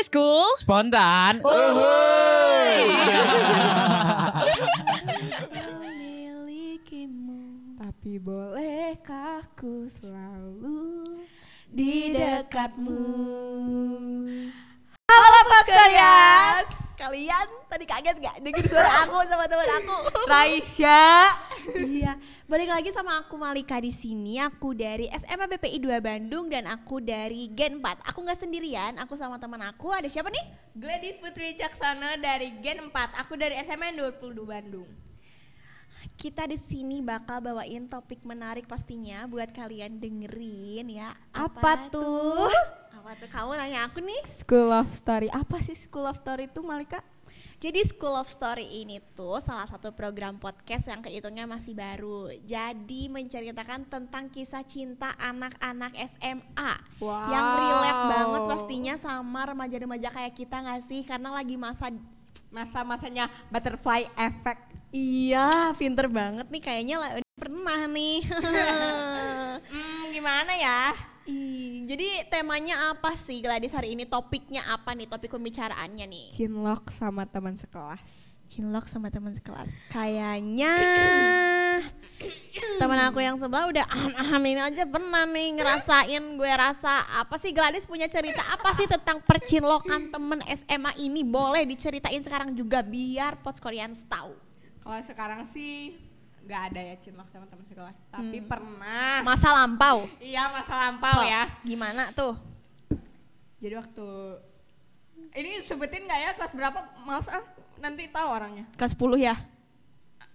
school. Spontan. memilikimu Tapi bolehkah ku selalu di dekatmu Halo Podcast. Kalian tadi kaget gak dengar suara aku sama teman aku? Raisya iya, balik lagi sama aku Malika di sini. Aku dari SMA BPI 2 Bandung dan aku dari Gen 4. Aku nggak sendirian, aku sama teman aku. Ada siapa nih? Gladys Putri Caksana dari Gen 4 Aku dari SMA 22 Bandung Kita di sini bakal bawain topik menarik pastinya buat kalian dengerin ya. Apa tuh? Apa tuh? Kamu nanya aku nih. School of Story Apa sih School of Story itu Malika? Jadi School of Story ini tuh salah satu program podcast yang kehitungnya masih baru. Jadi menceritakan tentang kisah cinta anak-anak SMA Wow. yang relate banget pastinya sama remaja-remaja kayak kita nggak sih? Karena lagi masa Masa-masanya butterfly effect iya pinter banget nih kayaknya lah pernah nih. Hmm gimana ya? Ih, jadi temanya apa sih Gladys hari ini? Topiknya apa nih? Topik pembicaraannya nih? Cinlok sama teman sekelas Cinlok sama teman sekelas. Kayaknya teman aku yang sebelah udah aham-aham ini aja pernah nih ngerasain gue rasa apa sih Gladys punya cerita apa sih tentang percinlokan temen SMA ini boleh diceritain sekarang juga biar Pots Koreans tahu. Kalau sekarang sih nggak ada ya cinlok sama teman sekelas Tapi pernah Masa lampau. Iya masa lampau So, ya Gimana tuh? Jadi waktu ini sebutin nggak ya kelas berapa? Mas ah nanti tahu orangnya. Kelas 10 ya?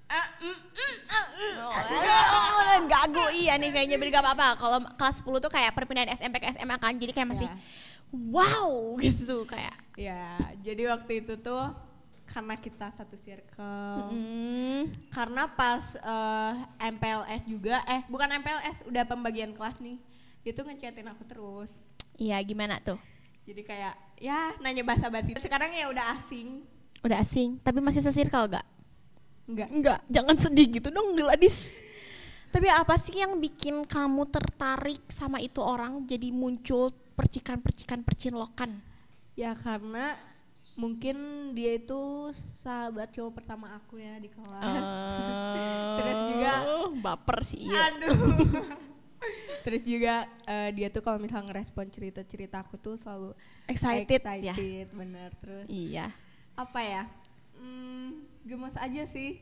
Ah, mm, mm, ah, mm. Oh, gagu iya nih kayaknya beri gak apa-apa. Kalau kelas 10 tuh kayak perpindahan SMP ke SMA kan. Jadi kayak masih Ya. wow gitu kayak. Ya, jadi waktu itu tuh karena kita satu circle. Hmm. Karena pas eh, MPLS juga, eh bukan MPLS, udah pembagian kelas nih. Itu ngechatin aku terus. Iya gimana tuh? Jadi kayak ya nanya bahasa basi. Sekarang ya udah asing. Udah asing, tapi masih se-circle gak? Enggak. Enggak, jangan sedih gitu dong Gladys. Tapi apa sih yang bikin kamu tertarik sama itu orang jadi muncul percikan-percikan percinlokan? Ya karena mungkin dia itu sahabat cowok pertama aku ya di kelas. Terus juga baper sih iya. Aduh. Terus juga eh, dia tuh kalau misalnya ngerespon cerita-cerita aku tuh selalu Excited, ya. excited bener terus Iya. apa ya? Hmm, gemes aja sih.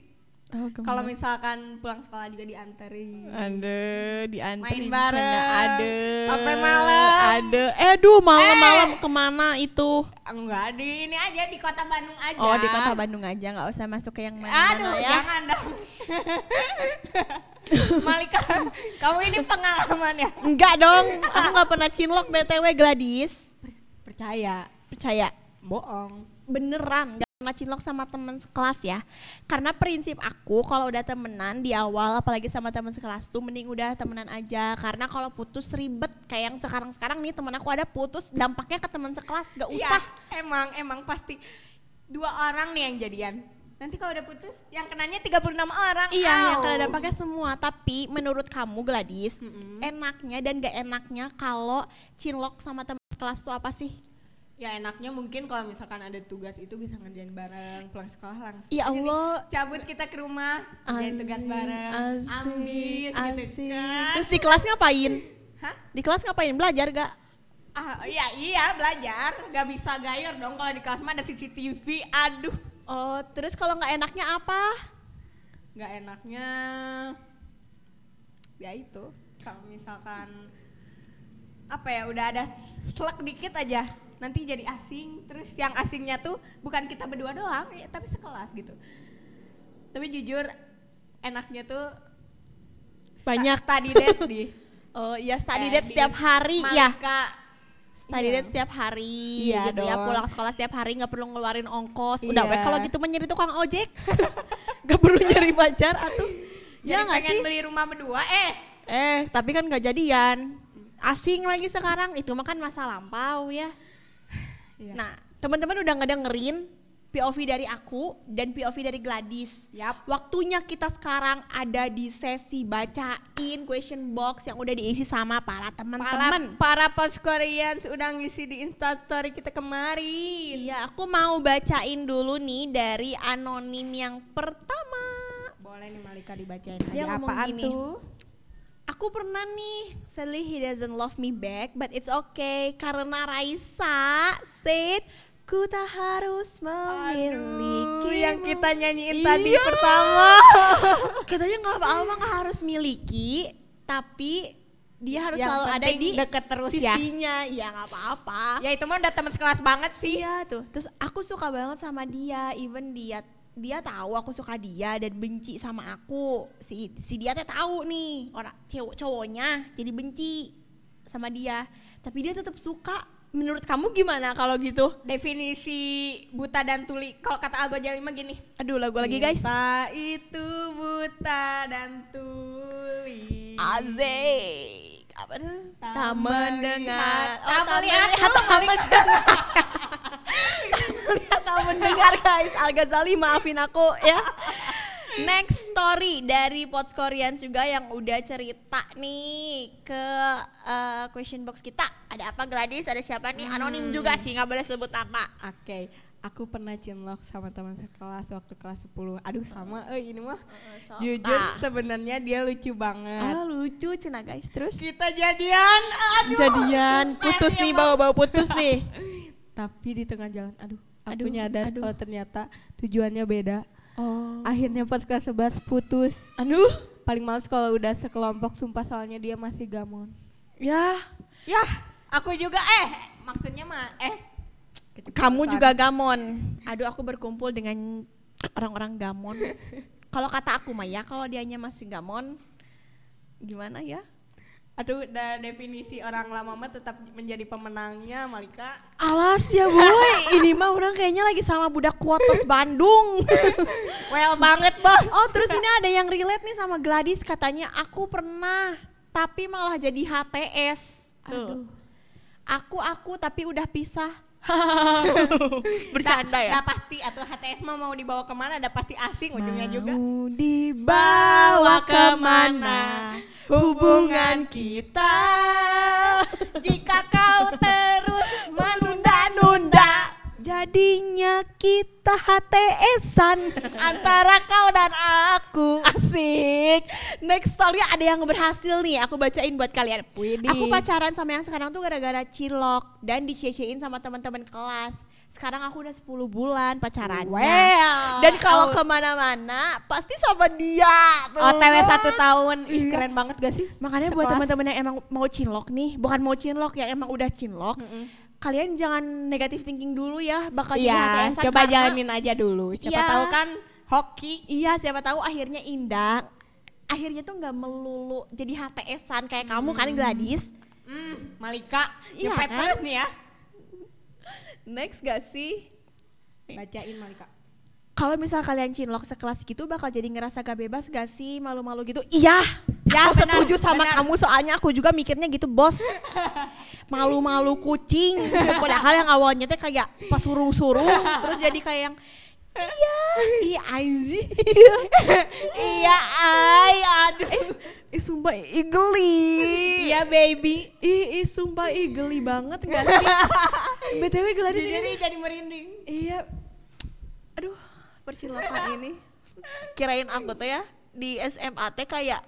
Oh, Kalau misalkan pulang sekolah juga dianterin. ada dianterin Main bareng. ada Sampai malam. ada eh aduh malam-malam ke mana itu Enggak di ini aja di kota Bandung aja. oh di kota Bandung aja nggak usah masuk ke yang mana-mana Aduh, ya jangan dong. Malika, kamu ini pengalaman ya? enggak dong aku nggak pernah cinlok btw Gladys Percaya. percaya Bohong. beneran cinlok sama teman sekelas ya karena prinsip aku kalau udah temenan di awal apalagi sama teman sekelas tuh mending udah temenan aja karena kalau putus ribet kayak yang sekarang-sekarang nih temen aku ada putus dampaknya ke teman sekelas gak Iya, usah emang emang pasti dua orang nih yang jadian. Nanti kalau udah putus, yang kenanya 36 orang. Iya, Au. yang kena dampaknya semua. Tapi menurut kamu Gladys, Mm-mm. enaknya dan gak enaknya kalau cinlok sama teman sekelas tuh apa sih? Ya enaknya mungkin kalau misalkan ada tugas itu bisa ngerjain bareng, pulang sekolah langsung. Ya Jadi, Allah. cabut kita ke rumah, ngerjain tugas bareng, asik, ambis gitu kan. Terus di kelas ngapain? Hah? Di kelas ngapain? Belajar gak? Ah, iya iya belajar, gak bisa gayor dong kalau di kelas mah ada CCTV. Aduh, Oh, terus kalau nggak enaknya apa? nggak enaknya ya itu kalau misalkan apa ya udah ada selek dikit aja nanti jadi asing terus yang asingnya tuh bukan kita berdua doang ya, tapi sekelas gitu tapi jujur enaknya tuh Banyak. tadi date di Oh iya, study eh, date setiap hari ya. Study Iya. date setiap hari Iya gitu ya. Pulang sekolah setiap hari nggak perlu ngeluarin ongkos. Udah Iya. kalau gitu menyeri tukang ojek. Gak perlu nyari pacar atuh. jadi Ya nggak pengen sih? beli rumah berdua eh Eh, tapi kan nggak jadian. Asing lagi sekarang. Itu mah kan masa lampau ya. Iya. Nah, teman-teman udah ngedengerin POV dari aku dan POV dari Gladys. Yap. Waktunya kita sekarang ada di sesi bacain question box yang udah diisi sama para Para, teman-teman. para post Koreans udah ngisi di instastory kita kemarin. Iya, aku mau bacain dulu nih dari anonim yang pertama. Boleh nih Malika dibacain Dia ngomong apaan gini. tuh? Aku pernah nih, sadly he doesn't love me back, but it's okay karena Raisa said ku tak harus memiliki yang kita nyanyiin tadi Iya. pertama. Katanya nggak apa-apa nggak harus miliki, tapi dia harus Yang selalu ada di deket terus ya. sisinya. Ya nggak apa-apa. ya itu mah udah teman sekelas banget sih. Iya tuh. Terus aku suka banget sama dia, even dia dia tahu aku suka dia dan benci sama aku. Si si dia teh tahu nih orang cowok cowoknya jadi benci sama dia. Tapi dia tetap suka. Menurut kamu gimana kalau gitu? Definisi buta dan tuli. Kalau kata Algo Jalima gini. Aduh lagu lagi guys. Cinta itu buta dan tuli. Azik. Apa tuh? Tak mendengar. melihat. Tak melihat. tak mendengar. Mendengar guys. Al Ghazali maafin aku ya. Next story dari Pots Korean juga yang udah cerita nih ke eh, question box kita. Ada apa Gladys? Ada siapa nih? Anonim juga sih, nggak boleh sebut nama. Oke, aku pernah cinlok sama teman sekelas waktu kelas 10. Aduh sama, eh ini mah. Jujur Ah. sebenarnya dia lucu banget. Ah, lucu cina guys. Terus Kita jadian, aduh. jadian putus nih bawa-bawa putus nih. Tapi di tengah jalan, aduh, aku Aduh, nyadar aduh. kalau ternyata tujuannya beda. Oh. Akhirnya pas kelas 11 putus. Aduh. Paling males kalau udah sekelompok sumpah soalnya dia masih gamon. Ya, Ya, aku juga eh maksudnya mah eh kamu juga gamon. Aduh, aku berkumpul dengan orang-orang gamon. kalau kata aku mah ya, kalau dianya masih gamon, gimana ya? Aduh, da definisi orang lama mah tetap menjadi pemenangnya, Malika. Alas ya boy, ini mah orang kayaknya lagi sama budak kuotas Bandung. Well banget, Bos. oh terus ini ada yang relate nih sama Gladys katanya aku pernah tapi malah jadi HTS. Aduh. Aku aku tapi udah pisah. Bercanda ya. Nah, pasti atau HTS mah mau dibawa ke mana? Ada pasti asing ujungnya juga. Mau dibawa ke mana hubungan kita Jika jadinya kita HTSan antara kau dan aku. asik next story ada yang berhasil nih aku bacain buat kalian Widih. aku pacaran sama yang sekarang tuh gara-gara cilok dan dicecein sama teman-teman kelas sekarang aku udah 10 bulan pacarannya Well. dan kalau Oh. ke mana-mana pasti sama dia tuh. OTW satu tahun, Ih, Iya. keren banget gak sih? Makanya buat Sekelas. teman-teman yang emang mau cinlok nih, bukan mau cinlok yang emang udah cinlok, kalian jangan negatif thinking dulu ya, bakal jadi Iya, HTS-an coba karena- jalanin aja dulu. Siapa Iya. tahu kan hoki. Iya, siapa tahu akhirnya indah. Akhirnya tuh nggak melulu jadi HTS-an kayak kamu kan Gladys. Hmm, Malika, Iya kan? nih ya. Next gak sih? Bacain Malika. Kalau misal kalian cinlok sekelas gitu bakal jadi ngerasa gak bebas gak sih malu-malu gitu? Iya. Ya, aku benar, setuju sama benar. kamu soalnya aku juga mikirnya gitu bos. Malu-malu kucing. Padahal yang awalnya teh kayak pas surung-surung terus jadi kayak yang iya, iya anjir. iya, ay, aduh. Ih sumpah ih geli. Iya, baby. Ih, ih sumpah ih geli banget gak sih? BTW Gladys ini Jadi jadi merinding. Iya. Aduh, percilokan ini. Kirain aku tuh ya di SMA teh kayak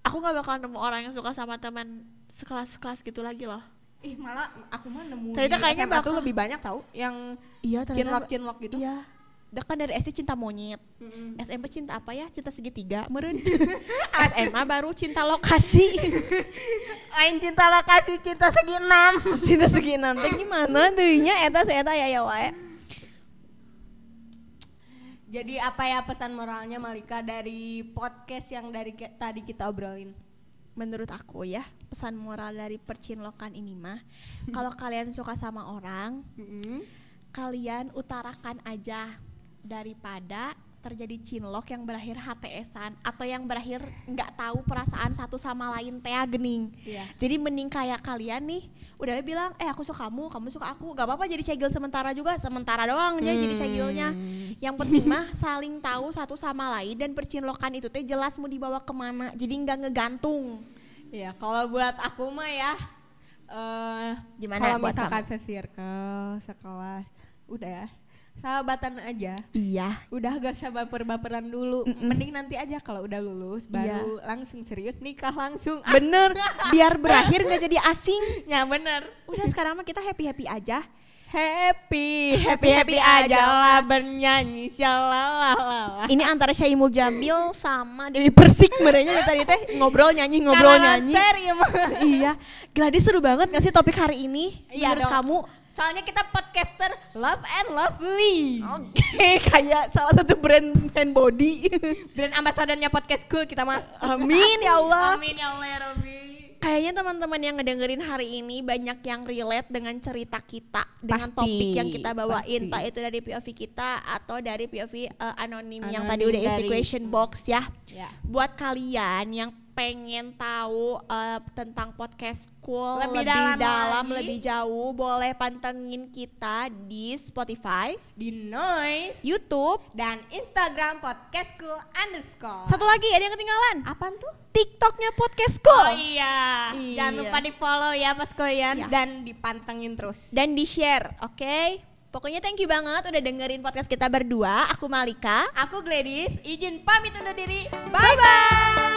aku nggak bakal nemu orang yang suka sama teman sekelas-kelas gitu lagi loh. Ih, malah aku mah nemu Ternyata kayaknya SMA tuh bakal- lebih banyak tau yang Iya, cinlok-cinlok gitu. Iya. Dah kan dari SD cinta monyet. Mm-mm. SMP cinta apa ya? Cinta segitiga, meren. SMA baru cinta lokasi. Lain cinta lokasi, cinta segi enam. cinta segi enam teh gimana deunya eta eta ya ya wae. Jadi apa ya pesan moralnya Malika dari podcast yang dari ke- tadi kita obrolin? menurut aku ya pesan moral dari percinlokan ini mah kalau kalian suka sama orang kalian utarakan aja daripada terjadi cinlok yang berakhir HTSan atau yang berakhir nggak tahu perasaan satu sama lain teh gening. Iya. Jadi mending kayak kalian nih udah bilang eh aku suka kamu, kamu suka aku. gak apa-apa jadi cegil sementara juga, sementara doang aja jadi cegilnya. Yang penting mah saling tahu satu sama lain dan percinlokan itu teh jelas mau dibawa ke mana. Jadi nggak ngegantung. Iya, kalau buat aku mah ya eh Gimana kalau buat misalkan se-circle, sekelas, udah ya. Sahabatan aja. Iya. Udah gak usah baper-baperan dulu. Mending nanti aja kalau udah lulus baru langsung serius nikah langsung. Bener, biar berakhir nggak jadi asing. ya bener. Udah sekarang mah kita happy happy aja. Happy, happy happy aja lah bernyanyi syalalala. Ini antara Syaimul Jamil sama Dewi Persik merenya tadi teh ngobrol nyanyi ngobrol nyanyi. ya mah. iya, Gladys seru banget nggak sih topik hari ini? Iya Menurut dong. kamu? Soalnya kita podcaster love and lovely. Oke, kayak salah satu brand hand body. Brand ambasadornya podcast school kita mah. Amin ya Allah. Amin ya Allah ya Rabbi. Kayaknya teman-teman yang ngedengerin hari ini banyak yang relate dengan cerita kita dengan Pasti, topik yang kita bawain, pasti. entah itu dari POV kita atau dari POV uh, anonim yang Anonim tadi udah isi question box ya. Ya. Buat kalian yang pengen tahu uh, tentang podcast school Lebih lebih, dalam dalam, lagi. lebih jauh, boleh pantengin kita di Spotify, Di noise YouTube. dan Instagram podcast school underscore. Satu lagi ada yang ketinggalan. apaan tuh? TikToknya podcast school. Oh iya. Iya. Jangan lupa di follow ya pas kalian Iya. dan dipantengin terus. dan di share, oke? Pokoknya thank you banget udah dengerin podcast kita berdua. Aku Malika. Aku Gladys, izin pamit undur diri. Bye bye.